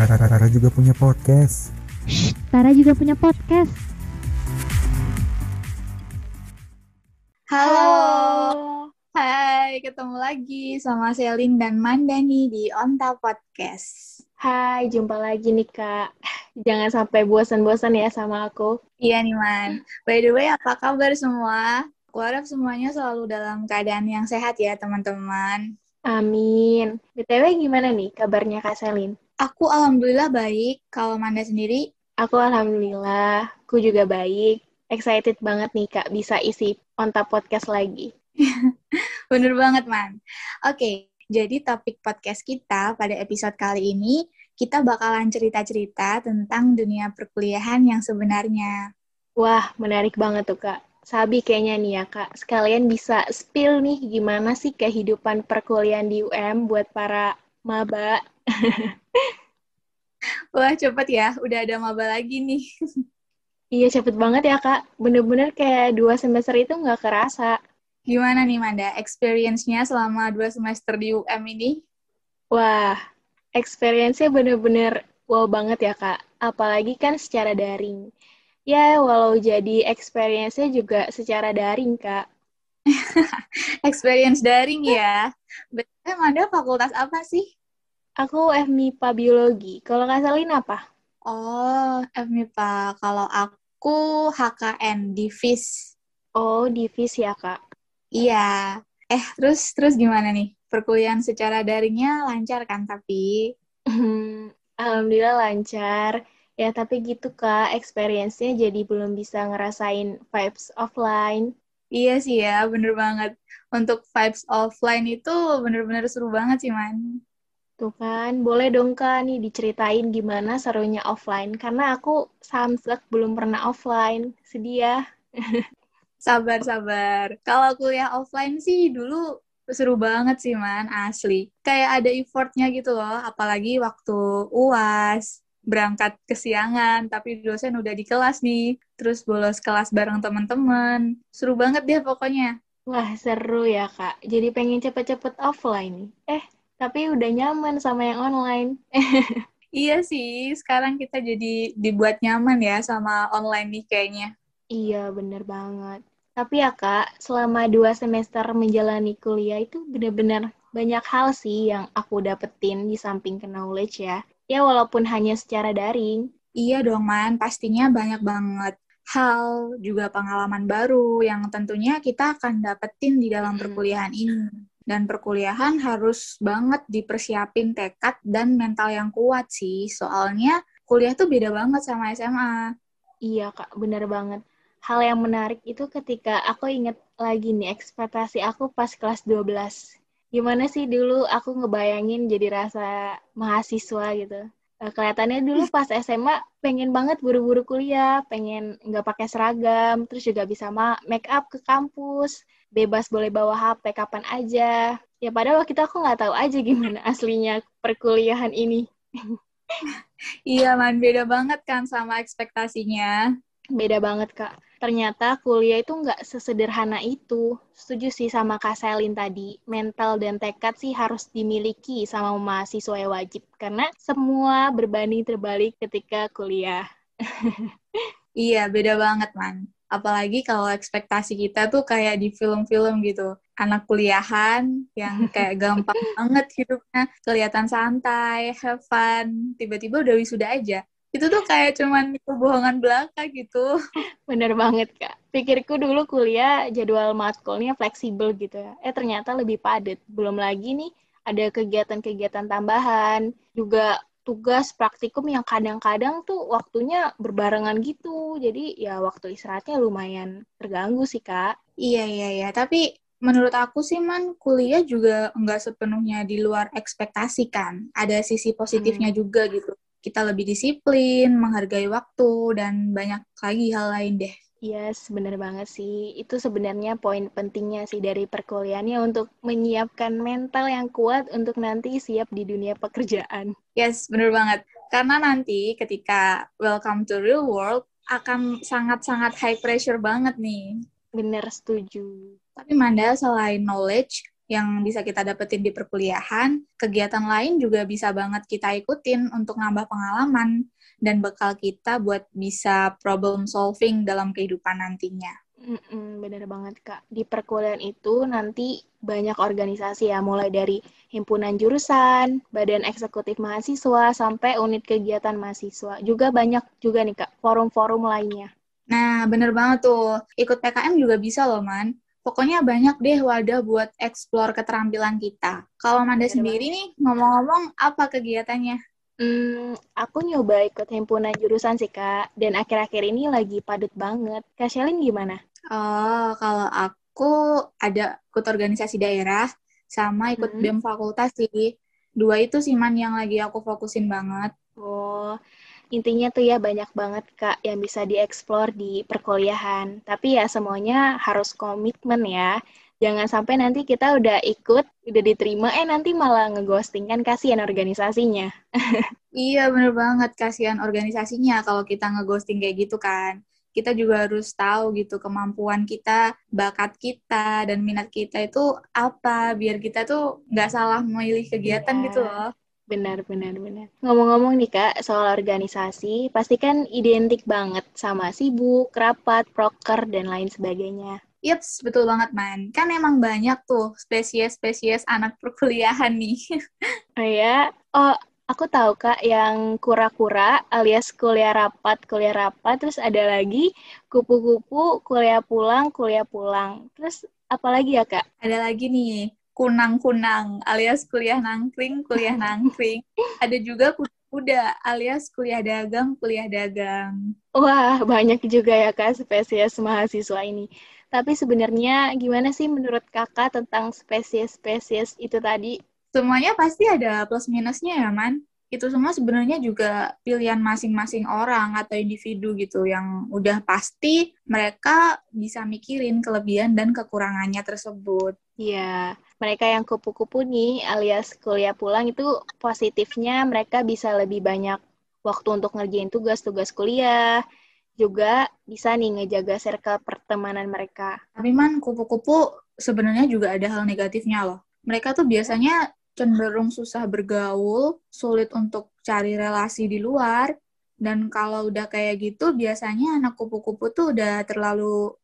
Tara juga punya podcast. Tara juga punya podcast. Halo. Hai, ketemu lagi sama Selin dan Mandani di Onta Podcast. Hai, jumpa lagi nih Kak. Jangan sampai bosan-bosan ya sama aku. Iya nih Man. By the way, apa kabar semua? Aku harap semuanya selalu dalam keadaan yang sehat ya teman-teman. Amin. BTW gimana nih kabarnya Kak Selin? Aku alhamdulillah baik. Kalau Manda sendiri? Aku alhamdulillah, aku juga baik. Excited banget nih Kak bisa isi Onta Podcast lagi. Bener banget, Man. Oke, jadi topik podcast kita pada episode kali ini, kita bakalan cerita-cerita tentang dunia perkuliahan yang sebenarnya. Wah, menarik banget tuh, Kak. Sabi kayaknya nih ya, Kak. Sekalian bisa spill nih gimana sih kehidupan perkuliahan di UM buat para maba. Wah, cepet ya. Udah ada maba lagi nih. iya, cepet banget ya, Kak. Bener-bener kayak dua semester itu nggak kerasa. Gimana nih, Manda? Experience-nya selama dua semester di UM ini? Wah, experience-nya bener-bener wow banget ya, Kak. Apalagi kan secara daring. Ya, walau jadi experience-nya juga secara daring, Kak. experience daring ya. Betul, Manda fakultas apa sih? Aku FMIPA Biologi. Kalau Kak Salin apa? Oh, FMIPA. Kalau aku HKN, Divis. Oh, Divis ya, Kak? Iya. Eh, terus terus gimana nih? Perkuliahan secara daringnya lancar kan tapi? Alhamdulillah lancar. Ya, tapi gitu Kak, experience-nya jadi belum bisa ngerasain vibes offline. Iya sih ya, bener banget. Untuk vibes offline itu bener-bener seru banget sih, Man. Tuh kan, boleh dong Kak nih diceritain gimana serunya offline. Karena aku samsek belum pernah offline. Sedih ya. sabar, sabar. Kalau kuliah offline sih dulu seru banget sih, Man. Asli. Kayak ada effortnya gitu loh. Apalagi waktu UAS, berangkat kesiangan, tapi dosen udah di kelas nih. Terus bolos kelas bareng teman-teman. Seru banget deh pokoknya. Wah, seru ya, Kak. Jadi pengen cepet-cepet offline nih. Eh, tapi udah nyaman sama yang online. iya sih, sekarang kita jadi dibuat nyaman ya sama online nih kayaknya. Iya, bener banget. Tapi ya kak, selama dua semester menjalani kuliah itu bener-bener banyak hal sih yang aku dapetin di samping ke knowledge ya. Ya walaupun hanya secara daring. Iya dong man, pastinya banyak banget hal, juga pengalaman baru yang tentunya kita akan dapetin di dalam perkuliahan ini dan perkuliahan harus banget dipersiapin tekad dan mental yang kuat sih. Soalnya kuliah tuh beda banget sama SMA. Iya, Kak, bener banget. Hal yang menarik itu ketika aku inget lagi nih ekspektasi aku pas kelas 12. Gimana sih dulu aku ngebayangin jadi rasa mahasiswa gitu. Eh, kelihatannya dulu pas SMA pengen banget buru-buru kuliah, pengen nggak pakai seragam, terus juga bisa make up ke kampus, bebas boleh bawa HP kapan aja. Ya padahal waktu itu aku nggak tahu aja gimana aslinya perkuliahan ini. iya man, beda banget kan sama ekspektasinya. Beda banget kak. Ternyata kuliah itu nggak sesederhana itu. Setuju sih sama Kak Selin tadi. Mental dan tekad sih harus dimiliki sama mahasiswa yang wajib. Karena semua berbanding terbalik ketika kuliah. iya, beda banget man apalagi kalau ekspektasi kita tuh kayak di film-film gitu. Anak kuliahan yang kayak gampang banget hidupnya. Kelihatan santai have fun. Tiba-tiba udah wisuda aja. Itu tuh kayak cuman kebohongan belaka gitu. Bener banget kak. Pikirku dulu kuliah jadwal matkulnya fleksibel gitu ya. Eh ternyata lebih padat. Belum lagi nih ada kegiatan-kegiatan tambahan. Juga tugas praktikum yang kadang-kadang tuh waktunya berbarengan gitu. Jadi ya waktu istirahatnya lumayan terganggu sih, Kak. Iya, iya, iya. Tapi menurut aku sih, Man, kuliah juga nggak sepenuhnya di luar ekspektasi kan. Ada sisi positifnya hmm. juga gitu. Kita lebih disiplin, menghargai waktu, dan banyak lagi hal lain deh. Yes, bener banget sih. Itu sebenarnya poin pentingnya sih dari perkuliahannya untuk menyiapkan mental yang kuat untuk nanti siap di dunia pekerjaan. Yes, bener banget. Karena nanti ketika welcome to real world akan sangat-sangat high pressure banget nih. Bener, setuju. Tapi Manda, selain knowledge, yang bisa kita dapetin di perkuliahan, kegiatan lain juga bisa banget kita ikutin untuk nambah pengalaman dan bekal kita buat bisa problem solving dalam kehidupan nantinya. Mm-mm, bener banget kak. Di perkuliahan itu nanti banyak organisasi ya, mulai dari himpunan jurusan, badan eksekutif mahasiswa, sampai unit kegiatan mahasiswa. Juga banyak juga nih kak, forum-forum lainnya. Nah, bener banget tuh. Ikut PKM juga bisa loh, Man. Pokoknya banyak deh wadah buat explore keterampilan kita. Kalau Manda Bener sendiri nih, ngomong-ngomong, apa kegiatannya? Hmm, aku nyoba ikut himpunan jurusan sih kak, dan akhir-akhir ini lagi padat banget. Kak Shelin gimana? Oh, kalau aku ada ikut organisasi daerah, sama ikut Hmm. BEM fakultas sih. Dua itu sih, Man, yang lagi aku fokusin banget. Oh, intinya tuh ya banyak banget Kak yang bisa dieksplor di perkuliahan. Tapi ya semuanya harus komitmen ya. Jangan sampai nanti kita udah ikut, udah diterima, eh nanti malah ngeghosting kan kasihan organisasinya. Iya, bener banget. Kasihan organisasinya kalau kita ngeghosting kayak gitu kan. Kita juga harus tahu gitu kemampuan kita, bakat kita, dan minat kita itu apa, biar kita tuh nggak salah memilih kegiatan Iya. gitu loh. Benar, benar, benar. Ngomong-ngomong nih Kak, soal organisasi, pasti kan identik banget sama sibuk, rapat, proker, dan lain sebagainya. Yaps, betul banget, Man. Kan emang banyak tuh spesies-spesies anak perkuliahan nih. Oh ya, oh aku tahu Kak yang kura-kura alias kuliah rapat, kuliah rapat, terus ada lagi kupu-kupu, kuliah pulang, kuliah pulang. Terus apa lagi ya Kak? Ada lagi nih, kunang-kunang alias kuliah nangkring, kuliah nangkring. Ada juga kuda alias kuliah dagang, kuliah dagang. Wah, banyak juga ya Kak spesies mahasiswa ini. Tapi sebenarnya gimana sih menurut Kakak tentang spesies-spesies itu tadi? Semuanya pasti ada plus minusnya ya, Man. Itu semua sebenarnya juga pilihan masing-masing orang atau individu gitu yang udah pasti mereka bisa mikirin kelebihan dan kekurangannya tersebut. Ya, mereka yang kupu-kupu nih alias kuliah pulang itu positifnya mereka bisa lebih banyak waktu untuk ngerjain tugas-tugas kuliah, juga bisa nih ngejaga circle pertemanan mereka. Tapi man, kupu-kupu sebenarnya juga ada hal negatifnya loh. Mereka tuh biasanya cenderung susah bergaul, sulit untuk cari relasi di luar, dan kalau udah kayak gitu, biasanya anak kupu-kupu tuh udah terlalu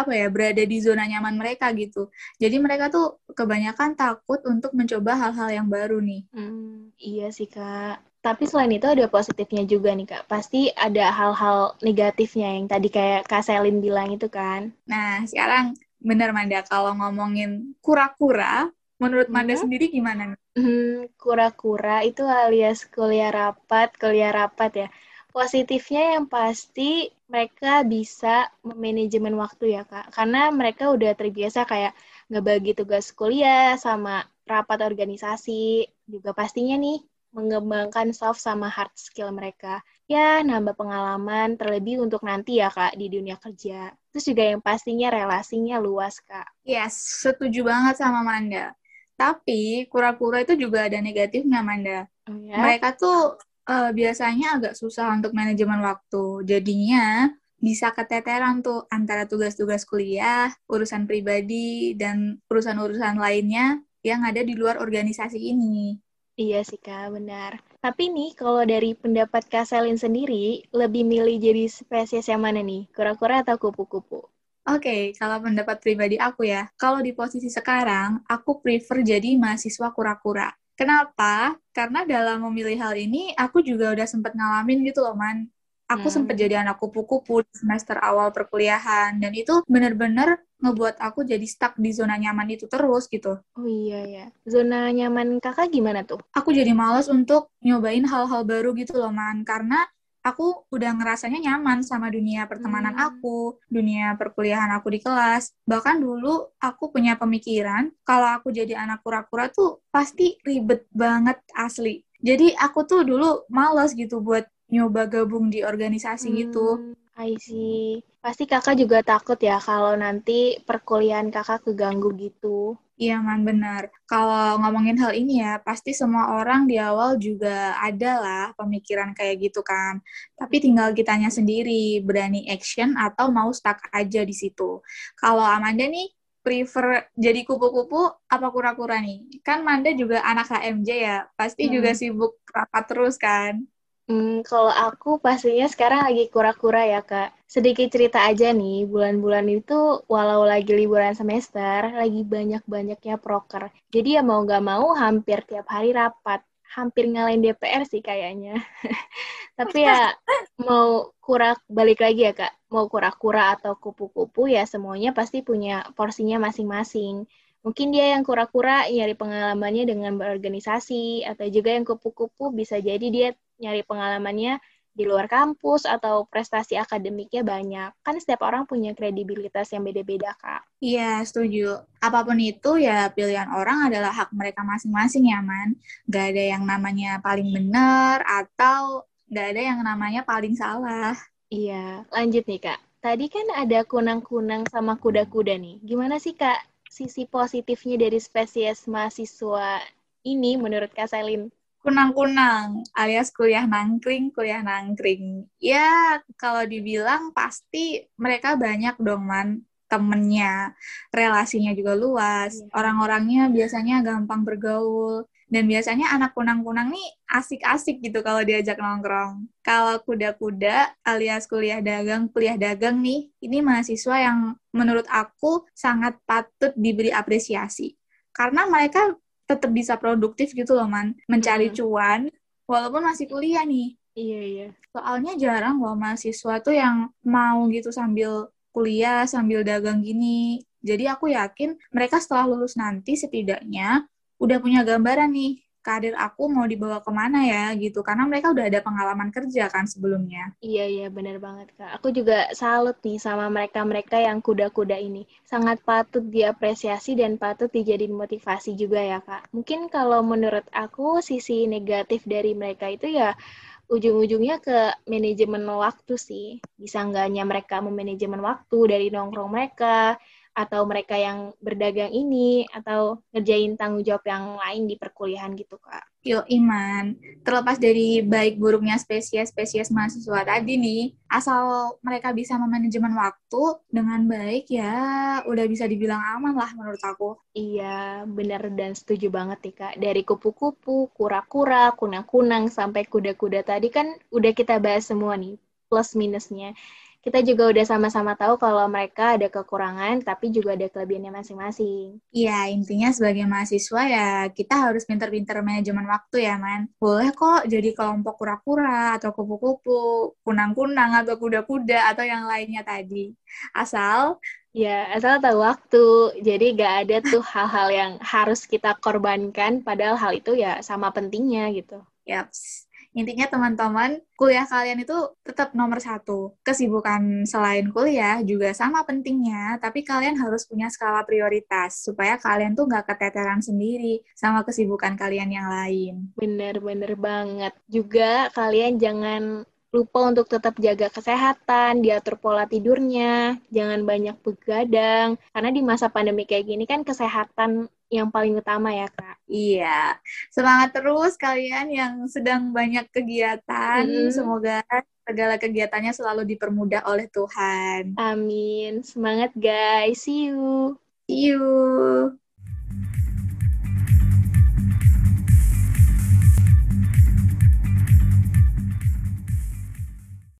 apa ya berada di zona nyaman mereka gitu. Jadi mereka tuh kebanyakan takut untuk mencoba hal-hal yang baru nih. Hmm, iya sih Kak. Tapi selain itu ada positifnya juga nih Kak. Pasti ada hal-hal negatifnya yang tadi kayak Kak Selin bilang itu kan. Nah, sekarang bener Manda kalau ngomongin kura-kura, menurut Manda Mhm. sendiri gimana? Hmm, kura-kura itu alias kuliah rapat, kuliah rapat ya. Positifnya yang pasti mereka bisa memanajemen waktu ya Kak. Karena mereka udah terbiasa kayak ngebagi tugas kuliah sama rapat organisasi. Juga pastinya nih mengembangkan soft sama hard skill mereka. Ya, nambah pengalaman terlebih untuk nanti ya Kak di dunia kerja. Terus juga yang pastinya relasinya luas Kak. Yes, setuju banget sama Manda. Tapi kura-kura itu juga ada negatifnya, Manda. Oh ya? Mereka tuh eh, biasanya agak susah untuk manajemen waktu. Jadinya bisa keteteran tuh antara tugas-tugas kuliah, urusan pribadi, dan urusan-urusan lainnya yang ada di luar organisasi ini. Iya sih Kak, benar. Tapi nih, kalau dari pendapat Kak Selin sendiri, lebih milih jadi spesies yang mana nih? Kura-kura atau kupu-kupu? Oke, kalau pendapat pribadi aku ya, kalau di posisi sekarang, aku prefer jadi mahasiswa kura-kura. Kenapa? Karena dalam memilih hal ini, aku juga udah sempet ngalamin gitu loh, Man. Aku Hmm. sempet jadi anak kupu-kupu di semester awal perkuliahan, dan itu bener-bener ngebuat aku jadi stuck di zona nyaman itu terus gitu. Oh iya ya. Zona nyaman Kakak gimana tuh? Aku jadi males untuk nyobain hal-hal baru gitu loh, Man. Karena aku udah ngerasanya nyaman sama dunia pertemanan Hmm. aku, dunia perkuliahan aku di kelas. Bahkan dulu aku punya pemikiran kalau aku jadi anak kura-kura tuh pasti ribet banget asli. Jadi aku tuh dulu males gitu buat nyoba gabung di organisasi gitu. Hmm, I see. Pasti Kakak juga takut ya kalau nanti perkuliahan Kakak keganggu gitu. Iya, man, benar. Kalau ngomongin hal ini ya, pasti semua orang di awal juga ada lah pemikiran kayak gitu kan. Tapi tinggal kitanya sendiri, berani action atau mau stuck aja di situ. Kalau Amanda nih, prefer jadi kupu-kupu apa kura-kura nih? Kan Manda juga anak HMJ ya, pasti Hmm. juga sibuk rapat terus kan? Hmm, kalau aku pastinya sekarang lagi kura-kura ya, Kak. Sedikit cerita aja nih, bulan-bulan itu walau lagi liburan semester, lagi banyak-banyaknya proker. Jadi ya mau nggak mau hampir tiap hari rapat. Hampir ngalahin DPR sih kayaknya. Tapi ya mau kura balik lagi ya, Kak. Mau kura-kura atau kupu-kupu ya semuanya pasti punya porsinya masing-masing. Mungkin dia yang kura-kura nyari pengalamannya dengan berorganisasi, atau juga yang kupu-kupu bisa jadi dia nyari pengalamannya di luar kampus atau prestasi akademiknya banyak. Kan setiap orang punya kredibilitas yang beda-beda, Kak. Iya, setuju. Apa pun itu ya pilihan orang adalah hak mereka masing-masing ya, Man. Gak ada yang namanya paling benar atau gak ada yang namanya paling salah. Iya, lanjut nih, Kak. Tadi kan ada kunang-kunang sama kuda-kuda nih. Gimana sih, Kak, sisi positifnya dari spesies mahasiswa ini menurut Kak Selin? Kunang-kunang alias kuliah nangkring, kuliah nangkring. Ya, kalau dibilang pasti mereka banyak dong, Man. Temennya, relasinya juga luas. Iya. Orang-orangnya biasanya gampang bergaul. Dan biasanya anak kunang-kunang nih asik-asik gitu kalau diajak nongkrong. Kalau kuda-kuda alias kuliah dagang, kuliah dagang nih, ini mahasiswa yang menurut aku sangat patut diberi apresiasi. Karena mereka tetap bisa produktif gitu loh, Man. Mencari Hmm. cuan walaupun masih kuliah nih. Iya, iya. Soalnya jarang loh mahasiswa tuh yang mau gitu sambil kuliah, sambil dagang gini. Jadi aku yakin mereka setelah lulus nanti setidaknya udah punya gambaran nih, karir aku mau dibawa ke mana ya gitu. Karena mereka udah ada pengalaman kerja kan sebelumnya. Iya, iya, benar banget, Kak. Aku juga salut nih sama mereka-mereka yang kuda-kuda ini. Sangat patut diapresiasi dan patut dijadiin motivasi juga ya, Kak. Mungkin kalau menurut aku, sisi negatif dari mereka itu ya ujung-ujungnya ke manajemen waktu sih. Bisa enggaknya mereka memanajemen waktu dari nongkrong mereka, atau mereka yang berdagang ini, atau ngerjain tanggung jawab yang lain di perkuliahan gitu, Kak. Yo, Iman. Terlepas dari baik buruknya spesies-spesies mahasiswa tadi nih, asal mereka bisa memanajemen waktu dengan baik ya udah bisa dibilang aman lah menurut aku. Iya, benar dan setuju banget nih, Kak. Dari kupu-kupu, kura-kura, kunang-kunang, sampai kuda-kuda tadi kan udah kita bahas semua nih, plus minusnya. Kita juga udah sama-sama tahu kalau mereka ada kekurangan, tapi juga ada kelebihannya masing-masing. Iya, intinya sebagai mahasiswa ya kita harus pinter-pinter manajemen waktu ya, Man. Boleh kok jadi kelompok kura-kura atau kupu-kupu, kunang-kunang atau kuda-kuda atau yang lainnya tadi. Asal Ya, asal tahu waktu. Jadi gak ada tuh hal-hal yang harus kita korbankan, padahal hal itu ya sama pentingnya gitu. Yaps. Intinya teman-teman, kuliah kalian itu tetap nomor satu. Kesibukan selain kuliah juga sama pentingnya, tapi kalian harus punya skala prioritas supaya kalian tuh nggak keteteran sendiri sama kesibukan kalian yang lain. Bener-bener banget. Juga kalian jangan lupa untuk tetap jaga kesehatan, diatur pola tidurnya, jangan banyak begadang. Karena di masa pandemi kayak gini kan kesehatan yang paling utama ya, Kak. Iya, semangat terus kalian yang sedang banyak kegiatan. Mm. Semoga segala kegiatannya selalu dipermudah oleh Tuhan. Amin. Semangat guys. See you. See you.